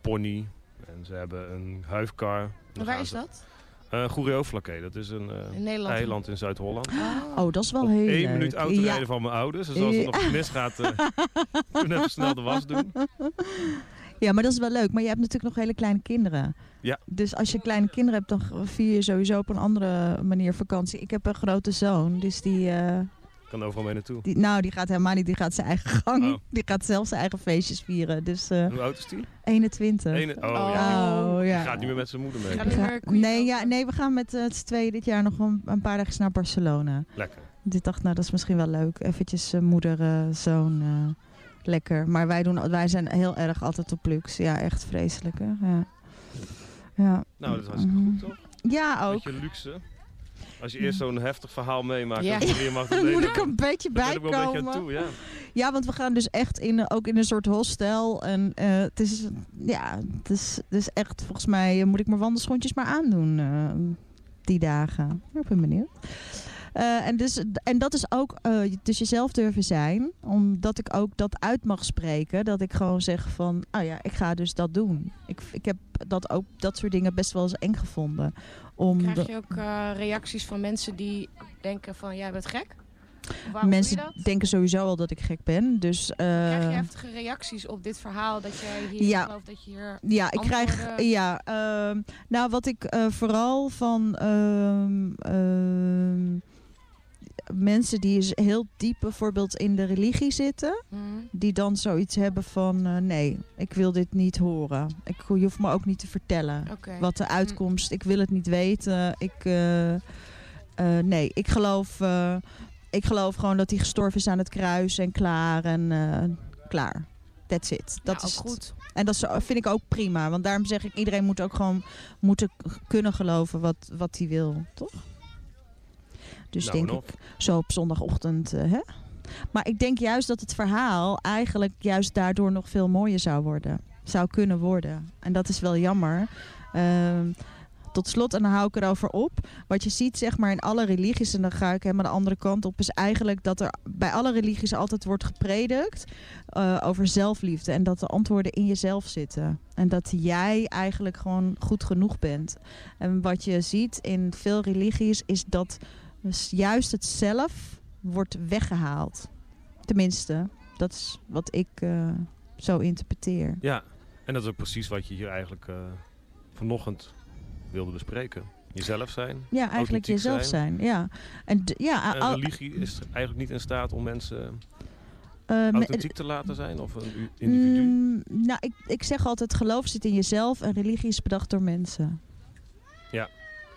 pony. En ze hebben een huifkar. Waar is dat? Eh Goeree-Overflakkee. Dat is een eh, In eiland in Zuid-Holland. Oh, dat is wel heel Eén minuut autorijden Ja. van mijn ouders. Dus als Ja. er nog iets misgaat, eh kunnen we snel de was doen. Ja, maar dat is wel leuk. Maar je hebt natuurlijk nog hele kleine kinderen. Ja. Dus als je kleine kinderen hebt, dan vier je sowieso op een andere manier vakantie. Ik heb een grote zoon, dus die, eh, Kan overal mee naartoe. die nou, die gaat helemaal niet. Die gaat zijn eigen gang. Oh. Die gaat zelf zijn eigen feestjes vieren. Dus eh, Hoe oud is die? 21. Ene- oh, ja. Oh, ja. Die gaat niet meer met zijn moeder mee. Nee, ja, nee, we gaan met eh, z'n tweeën dit jaar nog een, een paar dagen naar Barcelona. Lekker. Dus ik dacht, nou, dat is misschien wel leuk. Eventjes eh, moeder, eh, zoon, eh, lekker. Maar wij, doen, wij zijn heel erg altijd op luxe. Ja, echt vreselijk, hè? Ja. ja. Nou, dat is hartstikke goed, toch? Ja, ook. Beetje luxe. Als je eerst zo'n heftig verhaal meemaakt, Ja. dan je mag Dan moet ik er een beetje bij wel een beetje aan komen. toe, ja. Ja, want we gaan dus echt in, ook in een soort hostel. En eh, het is, ja, het is, het is echt, volgens mij eh, moet ik mijn wandelschoentjes maar aandoen eh, die dagen. Ik ben benieuwd. Eh, en, dus, en dat is ook eh, dus jezelf durven zijn. Omdat ik ook dat uit mag spreken. Dat ik gewoon zeg van, oh ja, ik ga dus dat doen. Ik, ik heb dat ook, dat soort dingen best wel eens eng gevonden. Om Krijg je ook eh, reacties van mensen die denken van jij bent gek? Mensen denken sowieso al dat ik gek ben. Dus, Krijg je heftige reacties op dit verhaal dat jij hier Ja. gelooft dat je hier Ja, ik krijg. Ja, ehm, nou, wat ik vooral van ehm, ehm, mensen die heel diep bijvoorbeeld in de religie zitten, Mhm. die dan zoiets hebben van: eh, nee, ik wil dit niet horen. Ik, je hoeft me ook niet te vertellen wat de uitkomst. Ik wil het niet weten. Ik, eh, eh, nee, ik geloof. ik geloof gewoon dat hij gestorven is aan het kruis en klaar en klaar. That's it. Dat Ja, is het. goed. En dat vind ik ook prima. Want daarom zeg ik, iedereen moet ook gewoon moeten kunnen geloven wat, wat hij wil, toch? Dus Nou, denk en ik, zo op zondagochtend, eh, hè? Maar ik denk juist dat het verhaal eigenlijk juist daardoor nog veel mooier zou worden. Zou kunnen worden. En dat is wel jammer. Ehm, tot slot, en dan hou ik erover op. Wat je ziet, zeg maar, in alle religies, en dan ga ik helemaal de andere kant op, is eigenlijk dat er bij alle religies altijd wordt gepredikt eh, over zelfliefde. En dat de antwoorden in jezelf zitten. En dat jij eigenlijk gewoon goed genoeg bent. En wat je ziet in veel religies is dat dus juist het zelf wordt weggehaald. Tenminste, dat is wat ik eh, zo interpreteer. Ja, en dat is ook precies wat je hier eigenlijk eh, vanochtend wilde bespreken. Jezelf zijn. Ja, eigenlijk jezelf zijn. Ja. En, ja, En religie is eigenlijk niet in staat om mensen me- authentiek te laten zijn? Of een individu? Mm, nou, ik, ik zeg altijd, geloof zit in jezelf en religie is bedacht door mensen. Ja.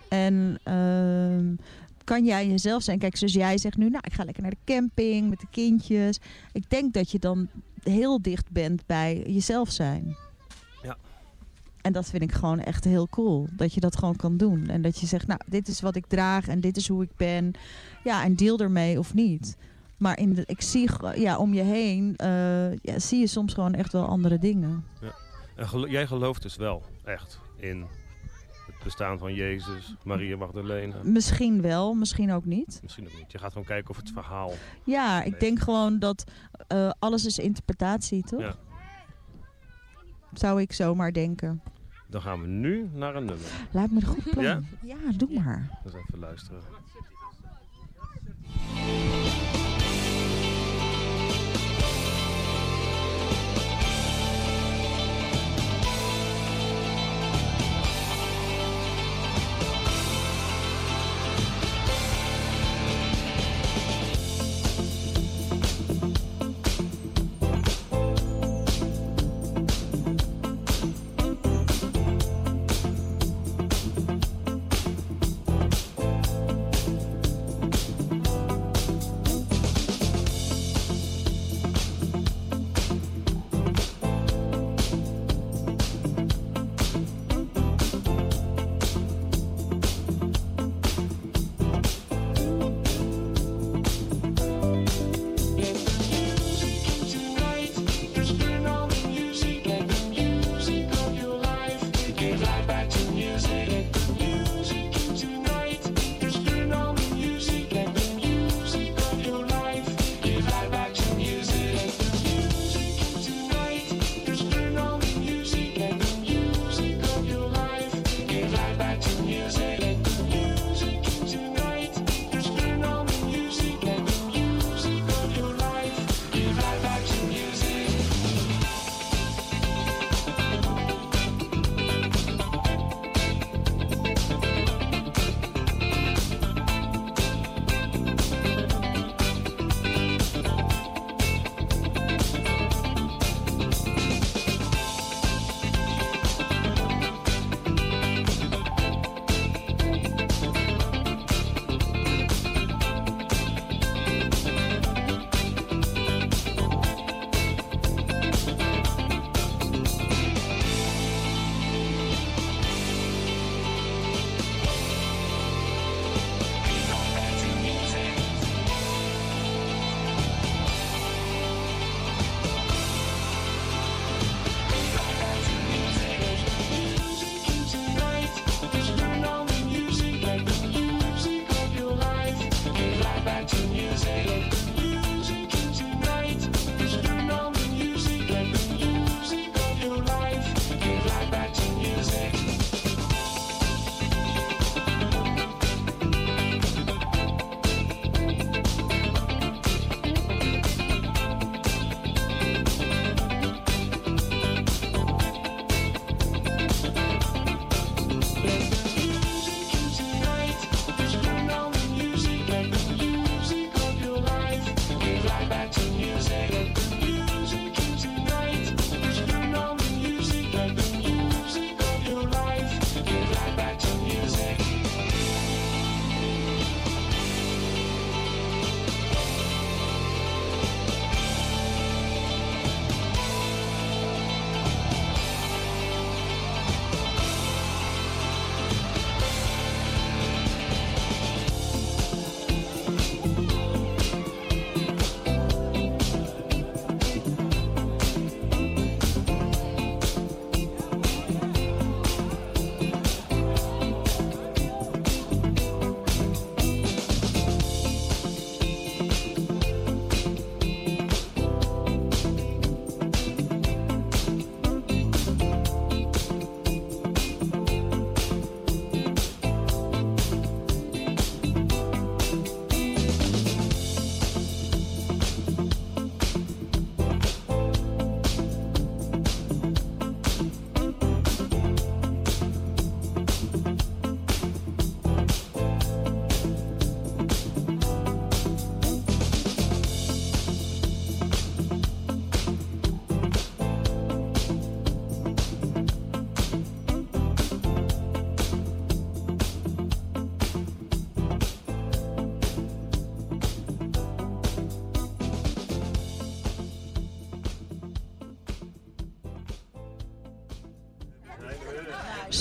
En ehm, kan jij jezelf zijn? Kijk, zoals jij zegt nu, nou, ik ga lekker naar de camping met de kindjes. Ik denk dat je dan heel dicht bent bij jezelf zijn. Ja. En dat vind ik gewoon echt heel cool. Dat je dat gewoon kan doen. En dat je zegt, nou, dit is wat ik draag en dit is hoe ik ben. Ja, en deel ermee of niet. Maar in de, ik zie ja, om je heen, eh, ja, zie je soms gewoon echt wel andere dingen. Ja. En jij gelooft dus wel echt in bestaan van Jezus, Maria Magdalena. Misschien wel, misschien ook niet. Misschien ook niet. Je gaat gewoon kijken of het verhaal... Ja, ik denk gewoon dat eh, alles is interpretatie, toch? Ja. Zou ik zomaar denken. Dan gaan we nu naar een nummer. Lijkt me een goed plan. Ja? Ja, doe maar. Dus even luisteren.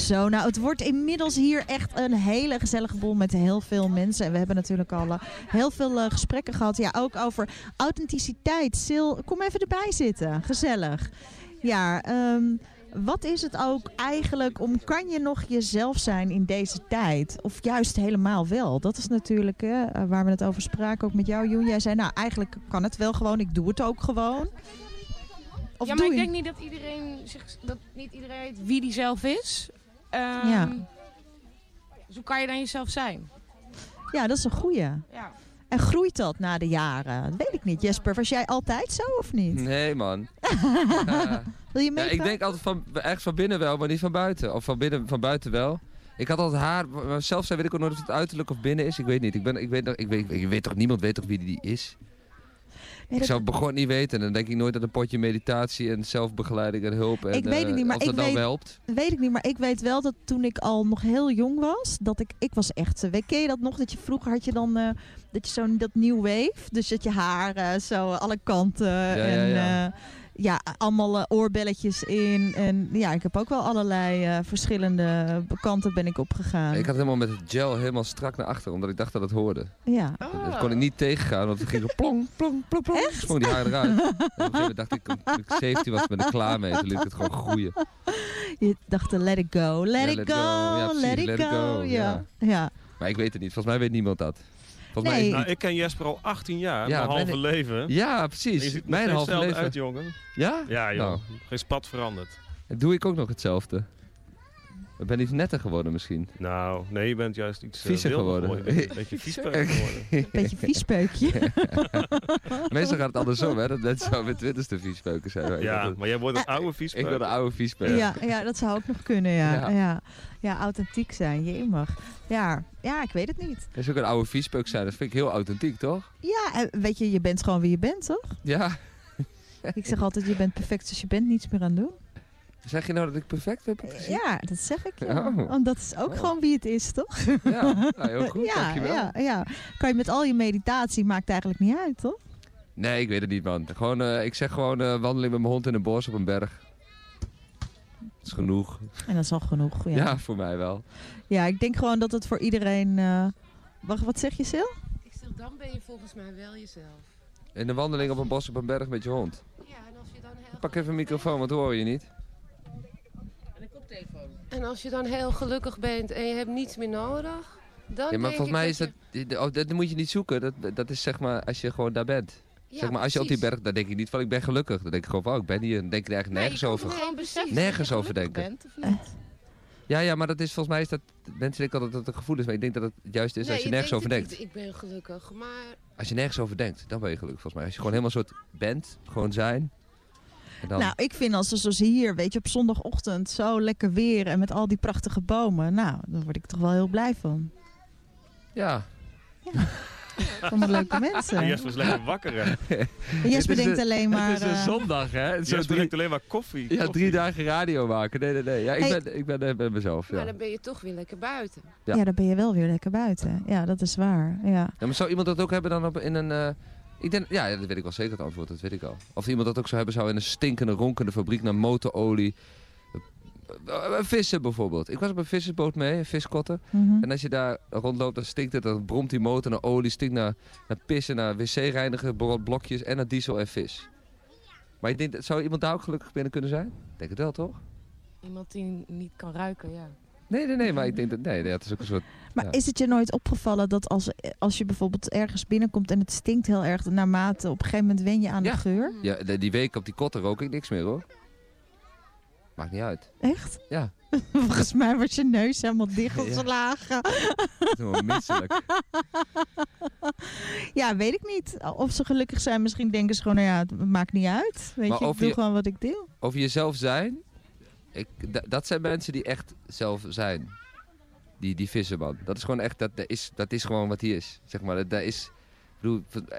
Zo, nou het wordt inmiddels hier echt een hele gezellige boel met heel veel mensen. En we hebben natuurlijk al eh, heel veel eh, gesprekken gehad. Ja, ook over authenticiteit. Sil, kom even erbij zitten. Gezellig. Ja, ehm, wat is het ook eigenlijk om, kan je nog jezelf zijn in deze tijd? Of juist helemaal wel? Dat is natuurlijk hè, eh, waar we het over spraken, ook met jou Joen. Jij zei, nou eigenlijk kan het wel gewoon, ik doe het ook gewoon. Of ja, maar ik denk niet dat iedereen zich, dat niet iedereen weet wie die zelf is. Ehm, Ja. Dus hoe kan je dan jezelf zijn? Ja, dat is een goeie. Ja. En groeit dat na de jaren? Dat weet ik niet. Jesper, was jij altijd zo of niet? Nee, man. Wil je Ja, mee? ik denk altijd van, echt van binnen wel, maar niet van buiten. Of van, binnen, van buiten wel. Ik had altijd haar, maar zelf zijn weet ik ook nooit of het uiterlijk of binnen is. Ik weet niet. Ik ben, ik weet, nog- ik weet, ik weet toch, niemand weet toch wie die is? Ik zou het begon niet weten. En dan denk ik nooit dat een potje meditatie en zelfbegeleiding en hulp. En, ik weet het eh, niet, maar of ik dat nou weet, helpt. weet ik niet, maar ik weet wel dat toen ik al nog heel jong was, dat ik, ik was echt, weet- ken je dat nog? Dat je vroeger had je dan, eh, dat je zo'n dat new wave, dus dat je haar eh, zo alle kanten ja, en ja. eh, ja, allemaal eh, oorbelletjes in. En ja, ik heb ook wel allerlei eh, verschillende kanten ben ik opgegaan. Ik had helemaal met het gel helemaal strak naar achter, omdat ik dacht dat het hoorde. Ja. Dat kon ik niet tegengaan, want het ging zo plong, plong, plong, plong. Echt? Sprong die haar eruit. En op een gegeven moment dacht ik, toen ik 17 was, ben ik klaar mee. Toen liet ik het gewoon groeien. Je dacht, eh, let it go, let, Ja, it, let go, it go. Ja, precies, let it let it go. go, Ja. ja. ja. Maar ik weet het niet. Volgens mij weet niemand dat. Volgens mij is Nou, ik ken Jesper al 18 jaar, Ja, mijn halve ik- leven. Ja, precies. En je ziet Mijn halve leven. hetzelfde uit, jongen. Ja? Ja, joh. Nou. Geen spat veranderd. En doe ik ook nog hetzelfde? Ik ben iets netter geworden misschien. Nou, nee, je bent juist iets eh, Viezer geworden. Een beetje viespeuk geworden. Beetje viespeukje. Meestal gaat het andersom, hè? Dat mensen zo met twintigste viespeuken zijn. Ja, Dat- maar jij wordt een oude viespeuk. Ik word een oude viespeuk. Ja, ja, dat zou ook nog kunnen, ja. Ja. Ja, ja. authentiek zijn, je mag. Ja, ja, ik weet het niet. Dat is ook een oude viespeuk zijn. Dat vind ik heel authentiek, toch? Ja, en weet je, je bent gewoon wie je bent, toch? Ja. Ik zeg altijd, je bent perfect zoals je bent, niets meer aan doen. Zeg je nou dat ik perfect heb gezien? Ja, dat zeg ik. Ja. Oh. Want dat is ook Oh. gewoon wie het is, toch? Ja, nou, heel goed, ja, dankjewel. Ja, ja. Kan je met al je meditatie, maakt eigenlijk niet uit, toch? Nee, ik weet het niet, man. Gewoon, eh, ik zeg gewoon eh, wandeling met mijn hond in een bos op een berg. Dat is genoeg. En dat is al genoeg, ja. Ja, voor mij wel. Ja, ik denk gewoon dat het voor iedereen... eh, Wacht, wat zeg je, Sil? Ik zeg, dan ben je volgens mij wel jezelf. In een wandeling op een bos op een berg met je hond. Ja, en als je dan heel... Pak even een microfoon, want hoor je niet. En als je dan heel gelukkig bent en je hebt niets meer nodig, dan Ja, maar denk volgens ik mij is dat dat... Oh, dat moet je niet zoeken. Dat, dat is zeg maar als je gewoon daar bent. Ja, zeg maar, als je op die precies. berg, dan denk ik niet van ik ben gelukkig. Dan denk ik gewoon van, oh, ik ben hier. Dan denk ik er eigenlijk nergens over. Gewoon beseffen Nergens dat je over denken. Bent, of niet? Ja, ja, maar dat is volgens mij is dat... Mensen denken altijd dat het een gevoel is, maar ik denk dat het juist is Nee, als je nergens over denkt niet, Ik ben gelukkig, maar Als je nergens over denkt, dan ben je gelukkig volgens mij. Als je gewoon helemaal soort bent, gewoon zijn. Dan... Nou, ik vind als er zoals hier, weet je, op zondagochtend zo lekker weer en met al die prachtige bomen. Nou, daar word ik toch wel heel blij van. Ja. Allemaal leuke mensen. En Jesper is lekker wakker, Jesper denkt alleen maar... Het is een eh, zondag, hè? Zo Jesper drie, drinkt alleen maar koffie. ja, drie dagen radio maken. Nee, nee, nee. Ja, ik Hey. ben, ik ben, eh, ben mezelf, maar ja. dan ben je toch weer lekker buiten. Ja. ja. dan ben je wel weer lekker buiten. Ja, dat is waar. Ja. Ja, maar zou iemand dat ook hebben dan op, in een... eh, ik denk, ja, dat weet ik wel zeker het antwoord, dat weet ik al. Of iemand dat ook zou hebben zou in een stinkende, ronkende fabriek naar motorolie. Eh, eh, Vissen bijvoorbeeld. Ik was op een vissersboot mee, een viskotter. Mhm. En als je daar rondloopt, dan stinkt het, dan bromt die motor naar olie, stinkt naar, naar pissen, naar wc-reinigen, blokjes en naar diesel en vis. Maar ik denk, dat- zou iemand daar ook gelukkig binnen kunnen zijn? Ik denk het wel, toch? Iemand die niet kan ruiken, ja. Nee, nee, nee, maar ik denk dat, nee, het is ook een soort... Maar ja. is het je nooit opgevallen dat als, als je bijvoorbeeld ergens binnenkomt en het stinkt heel erg, naarmate op een gegeven moment wen je aan Ja. de geur? Ja, de- die week op die kotter rook ik niks meer, hoor. Maakt niet uit. Echt? Ja, Volgens mij was je neus helemaal dichtgeslagen. dat misselijk. ja, weet ik niet. Of ze gelukkig zijn, misschien denken ze gewoon, nou ja, het maakt niet uit. Weet Maar je, ik doe je- gewoon wat ik deel. Over jezelf zijn, ik, da- dat zijn mensen die echt zelf zijn. Die, die visserman. Dat is gewoon echt, dat, is, dat is gewoon wat hij is. Zeg maar, dat, dat is, bedoel, eh,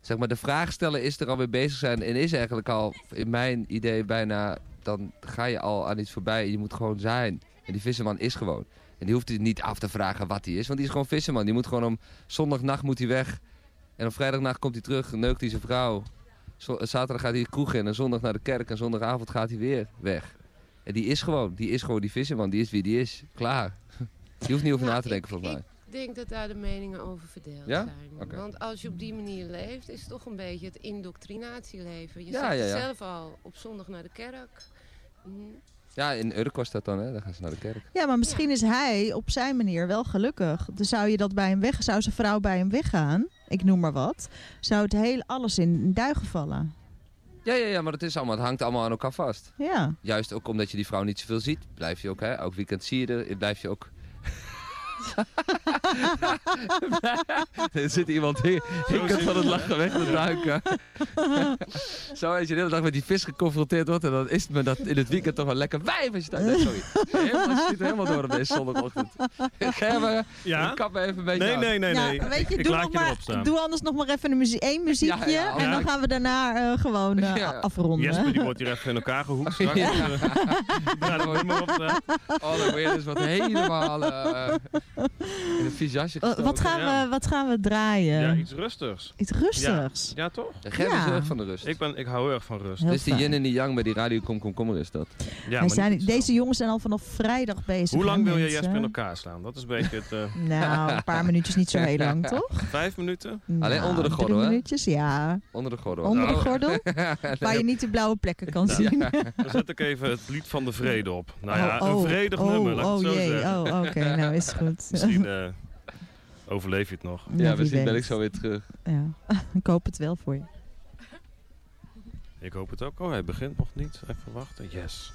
zeg maar, de vraag stellen is er alweer bezig zijn en is eigenlijk al, in mijn idee bijna, dan ga je al aan iets voorbij. Je moet gewoon zijn. En die visserman is gewoon. En die hoeft je niet af te vragen wat hij is, want die is gewoon visserman. Die moet gewoon om zondagnacht moet hij weg. En op vrijdagnacht komt hij terug, neukt hij zijn vrouw. Zaterdag gaat hij de kroeg in en zondag naar de kerk en zondagavond gaat hij weer weg. En die is gewoon, die is gewoon die visserman, die is wie die is. Klaar. Je hoeft niet over na te denken volgens mij. Ik denk dat daar de meningen over verdeeld Ja? zijn. Oké. Want als je op die manier leeft, is het toch een beetje het indoctrinatieleven. Je Ja, zegt ja, ja. zelf al op zondag naar de kerk. Hm. Ja, in Urk was dat dan, hè? Dan gaan ze naar de kerk. Ja, maar misschien is hij op zijn manier wel gelukkig. Dus zou je dat bij hem weg, zou zijn vrouw bij hem weggaan, ik noem maar wat, zou het heel alles in, in duigen vallen. Ja, ja, ja, maar het, is allemaal, het hangt allemaal aan elkaar vast. Ja. Juist ook omdat je die vrouw niet zoveel ziet, blijf je ook, hè? Elk weekend zie je er, blijf je ook... er zit iemand hier, hinkend van het lachen weg te duiken. Zo als je de hele dag met die vis geconfronteerd wordt en dan is het me dat in het weekend toch wel lekker wijf als je daar... Nee, sorry. Helemaal, het schiet er helemaal door op deze zondagochtend. Gerben, Ja? kap me even een beetje Nee, nee, nee, Nou, nee. weet je, ik doe, laat nog je maar, doe anders nog maar even een muzie één muziekje. Ja, ja, en dan gaan we daarna eh, gewoon eh, Ja. afronden. Jesper die wordt hier even in elkaar gehoekt straks. Ja. Ja. Draai hem maar op. Oh, dan weer dus wat helemaal eh, in een vies jasje wat, gaan ja. we, wat gaan we draaien? Ja, iets rustigs. Iets rustigs. Ja, ja toch? Gerben Ja. erg van de rust. Ik, ben, ik hou heel erg van rust. Heel is die yin en die yang bij die radio Kom Kom Kommer is dat. Ja, maar zijn, deze jongens zijn al vanaf vrijdag bezig. Hoe lang wil je? Jesper in elkaar slaan? Dat is een beetje het... eh, Nou, een paar minuutjes niet zo heel lang, toch? vijf minuten? Alleen Nou, onder de gordel, drie hè? minuutjes, ja. Onder de gordel. Onder de Nou, gordel, waar je niet de blauwe plekken kan zien. Dan zet ik even het lied van de vrede op. Nou ja, Oh, oh, een vredig oh, nummer, laat ik oh, het zo jee. zeggen. Oh, oké, nou is het goed. Misschien eh, overleef je het nog. Ja, misschien ben ik zo weer terug. Ja, ik hoop het wel voor je. Ik hoop het ook. Oh, hij begint nog niet. Even wachten. Yes.